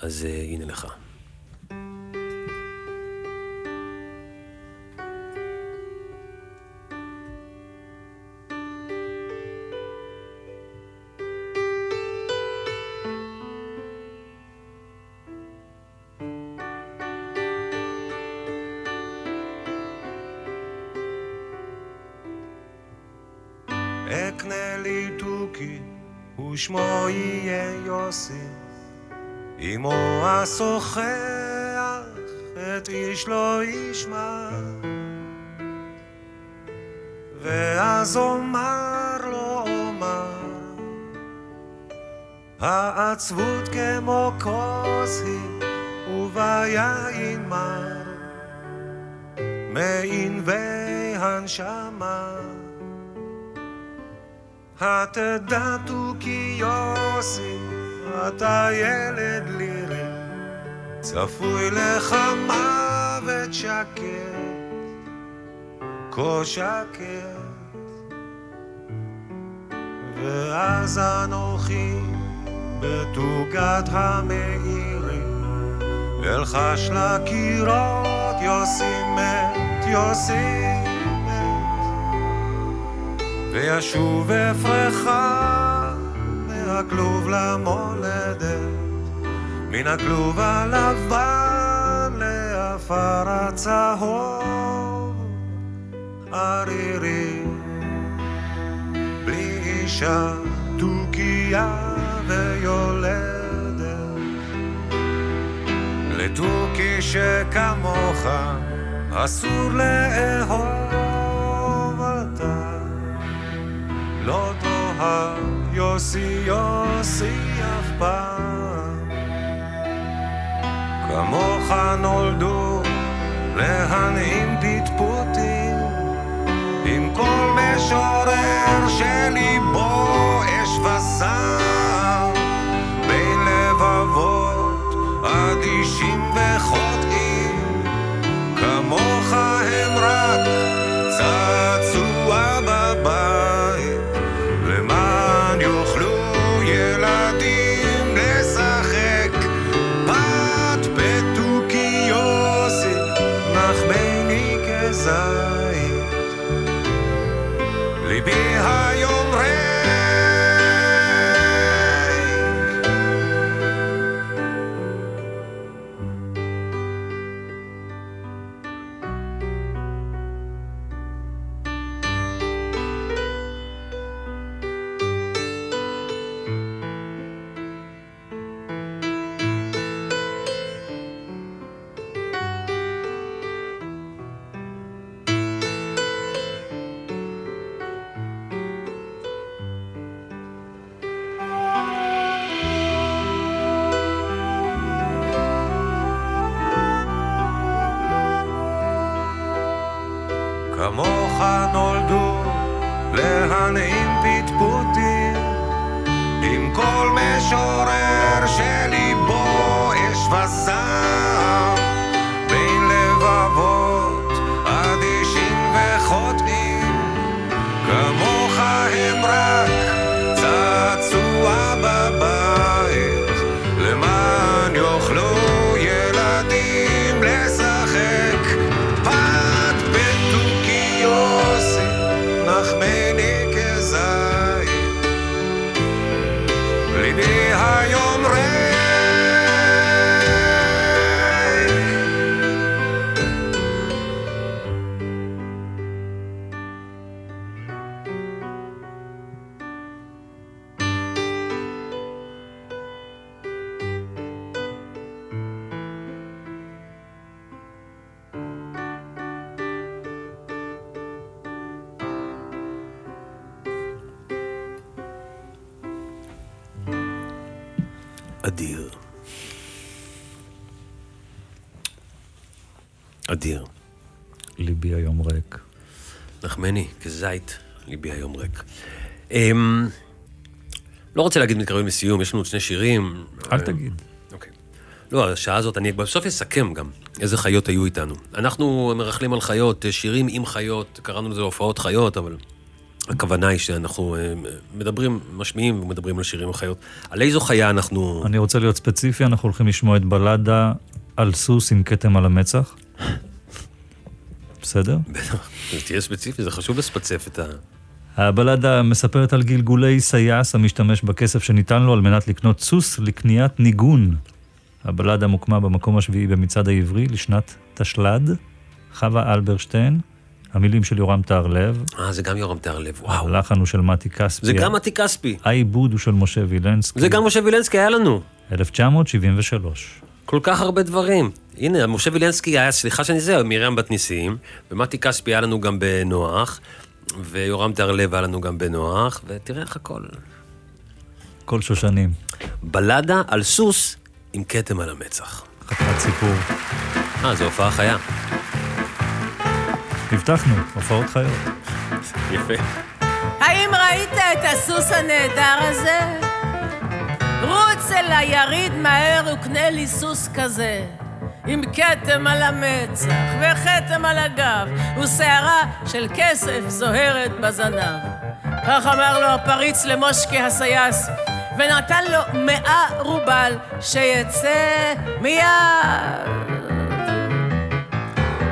אז uh, הנה לך. אמו אשוחח, את איש לא ישמע. ואז אומר לו אומר, העצבות כמו כוס היא, וביין מר, מענבי הנשמה. התדע תוכי יוסי, אתה ילד לירי, צפוי לך מוות שקט, כה שקט. ואז אנוכי בתוגת המאירי, אלחש לקירות יוסי מת, יוסי וישוב אפרחה מהכלוב למולדת, מן הכלוב הלבן לעפר הצהוב, ערירי, בלי אישה, תוכיה ויולדת, לתוכי שכמוך אסור לאהוב אתה. לא תאהב יוסי יוסי אף פעם. כמוך נולדו להנעים פטפוטים, עם כל משורר שליבו אש וסער בין לבבות אדישים וחוטאים כזית, ליבי היום ריק. אמ, לא רוצה להגיד מתקרבים לסיום, יש לנו עוד שני שירים. אל תגיד. אוקיי. לא, השעה הזאת, אני בסוף אסכם גם איזה חיות היו איתנו. אנחנו מרכלים על חיות, אה, שירים עם חיות, קראנו לזה הופעות חיות, אבל הכוונה היא שאנחנו אה, מדברים, משמיעים ומדברים על שירים עם חיות. על איזו חיה אנחנו... אני רוצה להיות ספציפי, אנחנו הולכים לשמוע את בלדה על סוס עם כתם על המצח. בסדר? בטח, תהיה ספציפי, זה חשוב לספצף את ה... הבלדה מספרת על גלגולי סייס המשתמש בכסף שניתן לו על מנת לקנות סוס לקניית ניגון. הבלדה מוקמה במקום השביעי במצעד העברי לשנת תשל"ד. חווה אלברשטיין, המילים של יורם טהרלב, אה, זה גם יורם טהרלב, וואו. הלחן הוא של מתי כספי. זה גם מתי כספי. העיבוד הוא של משה וילנסקי. זה גם משה וילנסקי היה לנו. 1973. כל כך הרבה דברים. הנה, משה וילנסקי היה, סליחה שאני זה, מרים בת ניסים, ומתי כספי היה לנו גם בנוח, ויורם טהרלב היה לנו גם בנוח, ותראה איך הכל. כל שושנים. בלדה על סוס עם כתם על המצח. חתיכת סיפור. אה, זו הופעה חיה. הבטחנו, הופעות חיות. יפה. האם ראית את הסוס הנהדר הזה? רוץ אל היריד מהר וקנה לי סוס כזה. עם כתם על המצח וכתם על הגב ושערה של כסף זוהרת בזנב. כך אמר לו הפריץ למושקי הסייס, ונתן לו מאה רובל שיצא מיד.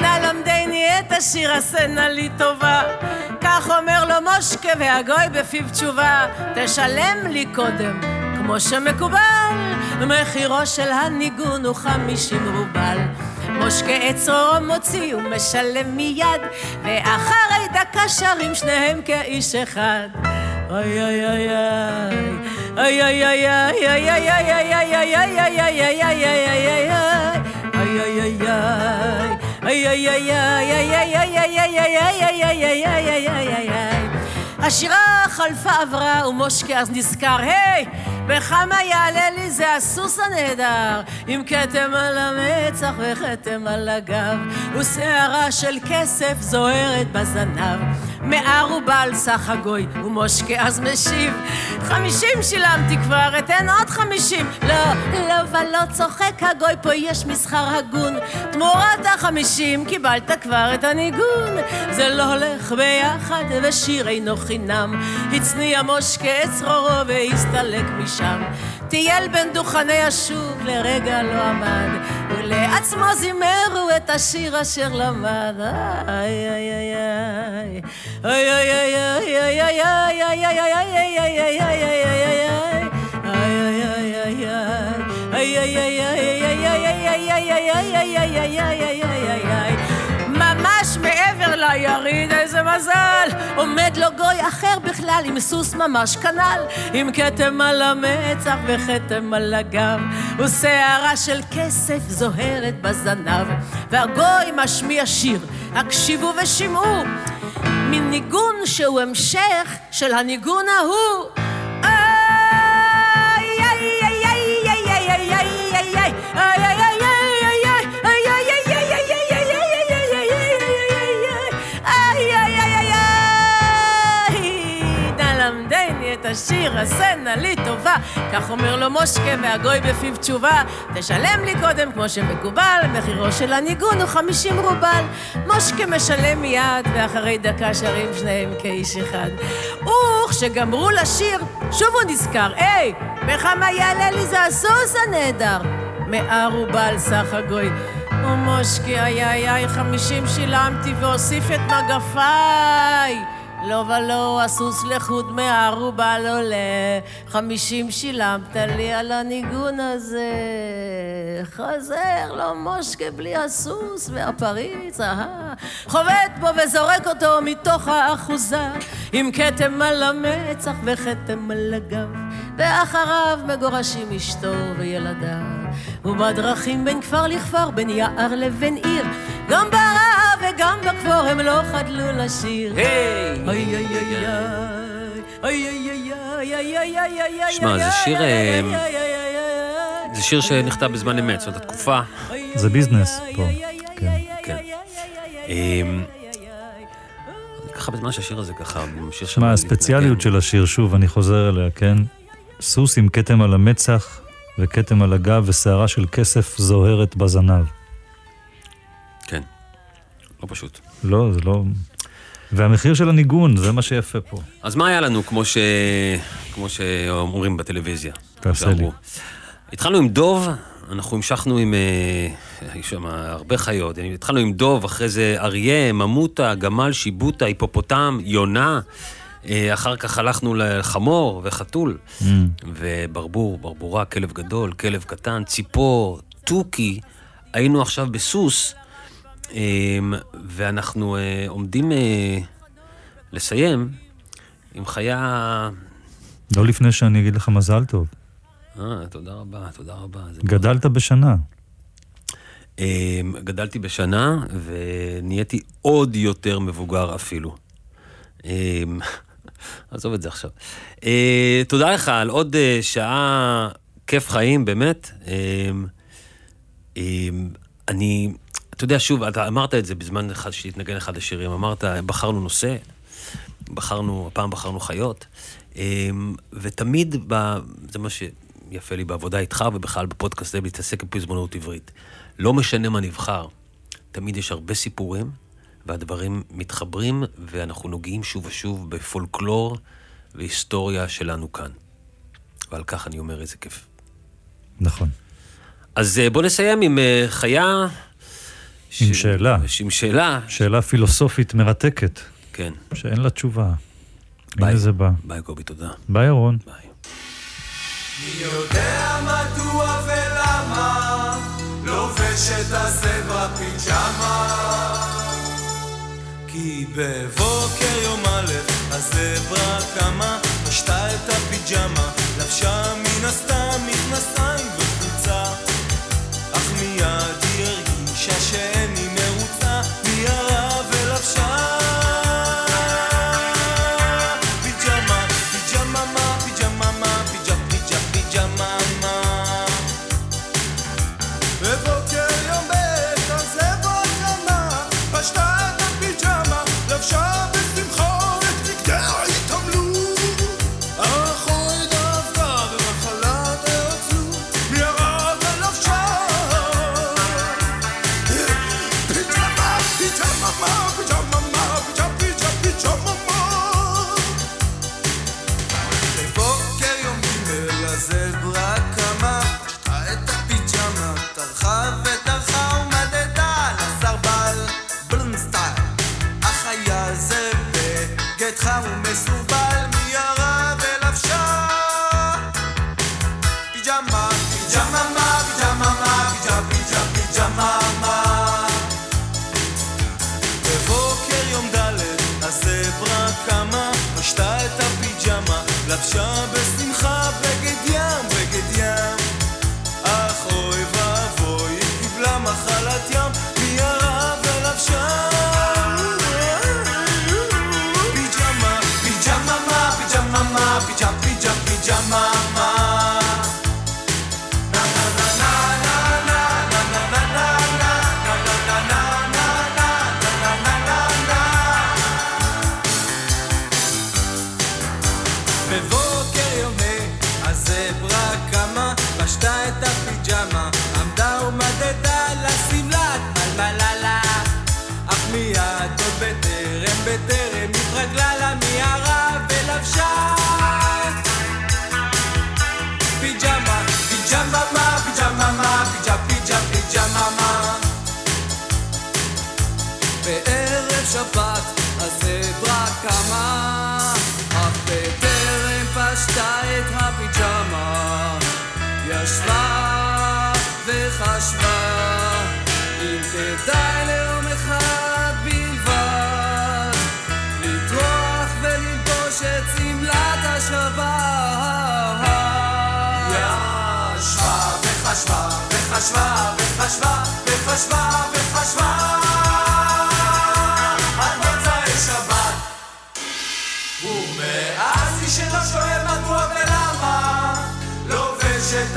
נא למדני את השיר עשה נא לי טובה כך אומר לו מושקה והגוי בפיו תשובה תשלם לי קודם כמו שמקובל מחירו של הניגון הוא חמישים רובל מושקה את צרורו מוציא ומשלם מיד, ואחרי דקה שרים שניהם כאיש אחד. איי איי איי איי איי איי איי איי איי איי איי איי איי איי איי השירה חלפה עברה ומושקה אז נזכר, היי, בכמה יעלה זה הסוס הנהדר, עם כתם על המצח וכתם על הגב, ושערה של כסף זוהרת בזנב. מערובה על סך הגוי, ומושקה אז משיב, חמישים שילמתי כבר, אתן עוד חמישים. לא, לא ולא צוחק הגוי, פה יש מסחר הגון. תמורת החמישים קיבלת כבר את הניגון. זה לא הולך ביחד, ושיר אינו חינם. הצניע מושקה את צרורו והסתלק משם. טייל בין דוכני השוק, לרגע לא עמד, ולעצמו זימרו את השיר אשר למד. איי איי איי איי איי איי איי איי איי ממש ליריד, איזה מזל! עומד לו גוי אחר בכלל, עם סוס ממש כנל, עם כתם על המצח וכתם על הגב, ושערה של כסף זוהרת בזנב, והגוי משמיע שיר, הקשיבו ושמעו, מין ניגון שהוא המשך של הניגון ההוא. השיר, עשה נא לי טובה. כך אומר לו מושקה והגוי בפיו תשובה. תשלם לי קודם כמו שמקובל, מחירו של הניגון הוא חמישים רובל. מושקה משלם מיד, ואחרי דקה שרים שניהם כאיש אחד. וכשגמרו לשיר, שוב הוא נזכר, היי, בכמה יעלה לי זה הסוס הנהדר. מאה רובל סך הגוי. ומושקי, איי איי איי, חמישים שילמתי והוסיף את מגפיי. לא ולא, הסוס לחוד מערובה לא עולה, חמישים שילמת לי על הניגון הזה. חוזר לו מושקה בלי הסוס והפריץ, אהה. חובט בו וזורק אותו מתוך האחוזה, עם כתם על המצח וכתם על הגב, ואחריו מגורשים אשתו וילדיו. ובדרכים בין כפר לכפר, בין יער לבין עיר, גם ברעב וגם בכפור הם לא חדלו לשיר. היי! איי איי איי איי איי איי איי שמע, זה שיר... אה, זה שיר שנכתב בזמן אמת, זאת אומרת, התקופה... זה ביזנס פה, כן. כן. אמ, ככה בזמן שהשיר הזה ככה ממשיך שם... שמע, הספציאליות של השיר, שוב, אני חוזר אליה, כן? סוס עם כתם על המצח וכתם על הגב ושערה של כסף זוהרת בזנב. לא פשוט. לא, זה לא... והמחיר של הניגון, זה מה שיפה פה. אז מה היה לנו, כמו, ש... כמו שאומרים בטלוויזיה? תעשה לי. התחלנו עם דוב, אנחנו המשכנו עם... אה, יש שם הרבה חיות. התחלנו עם דוב, אחרי זה אריה, ממוטה, גמל, שיבוטה, היפופוטם, יונה. אה, אחר כך הלכנו לחמור וחתול, Mm. וברבור, ברבורה, כלב גדול, כלב קטן, ציפור, תוכי. היינו עכשיו בסוס, ואנחנו אה, עומדים אה, לסיים עם חיה... לא לפני שאני אגיד לך מזל טוב. אה, תודה רבה, תודה רבה. גדלת בשנה. אה, גדלתי בשנה, ונהייתי עוד יותר מבוגר אפילו. אה, (laughs) עזוב את זה עכשיו. אה, תודה לך על עוד שעה כיף חיים, באמת. אני, אתה יודע, שוב, אתה אמרת את זה בזמן שהתנגן אחד השירים, אמרת, בחרנו נושא, בחרנו, הפעם בחרנו חיות, אה, ותמיד, ב, זה מה שיפה לי בעבודה איתך ובכלל בפודקאסט זה להתעסק בפזמונות עברית. לא משנה מה נבחר, תמיד יש הרבה סיפורים, והדברים מתחברים, ואנחנו נוגעים שוב ושוב בפולקלור והיסטוריה שלנו כאן. ועל כך אני אומר איזה כיף. נכון. אז אה, בוא נסיים עם אה, ש... עם שאלה. עם שאלה. שאלה פילוסופית מרתקת. כן. שאין לה תשובה. ביי. הנה זה בא. ביי קובי, תודה. ביי ירון. ביי. מי יודע מדוע ולמה לובש את הסברה פיג'מה כי בבוקר יום א' הסברה קמה, פשטה את הפיג'מה, לבשה מן הסתם, נכנסה הפיג'מה,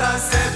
ומאז מי